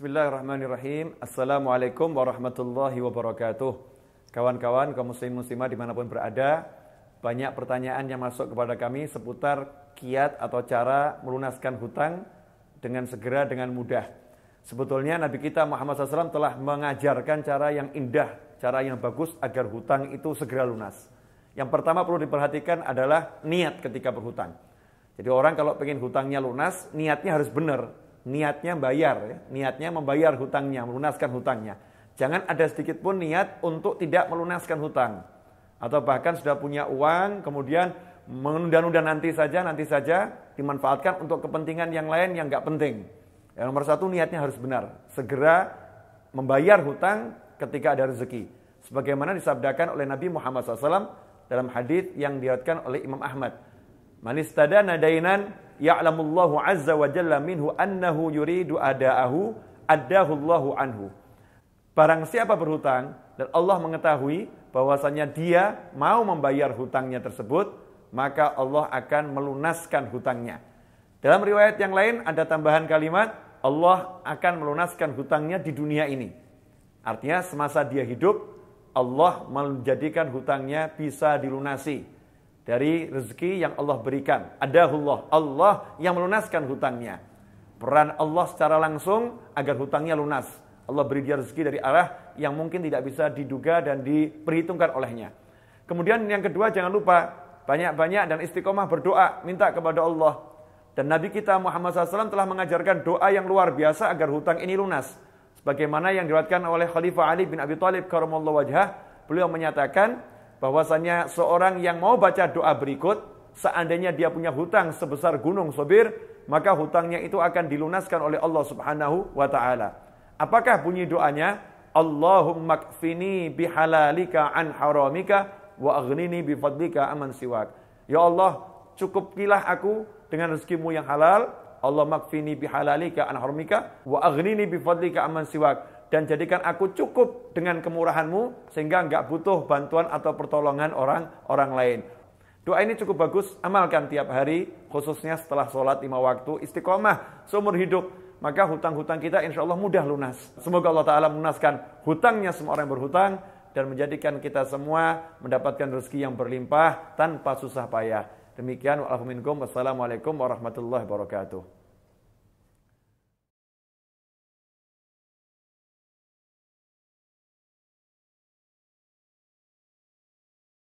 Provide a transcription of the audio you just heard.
Bismillahirrahmanirrahim. Assalamualaikum warahmatullahi wabarakatuh. Kawan-kawan, kaum muslim muslimah di mana pun berada, banyak pertanyaan yang masuk kepada kami seputar kiat atau cara melunaskan hutang dengan segera, dengan mudah. Sebetulnya Nabi kita Muhammad SAW telah mengajarkan cara yang indah, cara yang bagus agar hutang itu segera lunas. Yang pertama perlu diperhatikan adalah niat ketika berhutang. Jadi orang kalau pengen hutangnya lunas, niatnya harus benar. Niatnya bayar, ya. niatnya membayar hutangnya, melunaskan hutangnya. Jangan ada sedikit pun niat untuk tidak melunaskan hutang. Atau bahkan sudah punya uang, kemudian menunda-nunda nanti saja, nanti saja, dimanfaatkan untuk kepentingan yang lain yang nggak penting. Yang nomor satu niatnya harus benar. Segera membayar hutang ketika ada rezeki. Sebagaimana disabdakan oleh Nabi Muhammad SAW dalam hadis yang diriwayatkan oleh Imam Ahmad. Man istadana dainan ya'lamullahu azza wa jalla minhu annahu yuridu ada'ahu addahu Allahu anhu. Barang siapa berhutang dan Allah mengetahui bahwasanya dia mau membayar hutangnya tersebut, maka Allah akan melunaskan hutangnya. Dalam riwayat yang lain ada tambahan kalimat Allah akan melunaskan hutangnya di dunia ini. Artinya semasa dia hidup Allah menjadikan hutangnya bisa dilunasi dari rezeki yang Allah berikan. Adahullah, Allah yang melunaskan hutangnya. Peran Allah secara langsung agar hutangnya lunas. Allah beri dia rezeki dari arah yang mungkin tidak bisa diduga dan diperhitungkan olehnya. Kemudian yang kedua jangan lupa banyak-banyak dan istiqomah berdoa minta kepada Allah. Dan Nabi kita Muhammad SAW telah mengajarkan doa yang luar biasa agar hutang ini lunas. Sebagaimana yang diriwayatkan oleh Khalifah Ali bin Abi Thalib karamallahu wajhah, beliau menyatakan, bahwasanya seorang yang mau baca doa berikut, seandainya dia punya hutang sebesar gunung Sobir, maka hutangnya itu akan dilunaskan oleh Allah Subhanahu wa taala. Apakah bunyi doanya? Allahumma kfini bihalalika an haramika wa aghnini bifadlika aman siwak. Ya Allah, cukupilah aku dengan rezekimu yang halal. Allah makfini bihalalika an haramika wa aghnini bifadlika aman siwak dan jadikan aku cukup dengan kemurahanmu sehingga enggak butuh bantuan atau pertolongan orang orang lain. Doa ini cukup bagus, amalkan tiap hari, khususnya setelah sholat lima waktu, istiqomah, seumur hidup. Maka hutang-hutang kita insya Allah mudah lunas. Semoga Allah Ta'ala melunaskan hutangnya semua orang yang berhutang, dan menjadikan kita semua mendapatkan rezeki yang berlimpah tanpa susah payah. Demikian, Wassalamualaikum warahmatullahi wabarakatuh.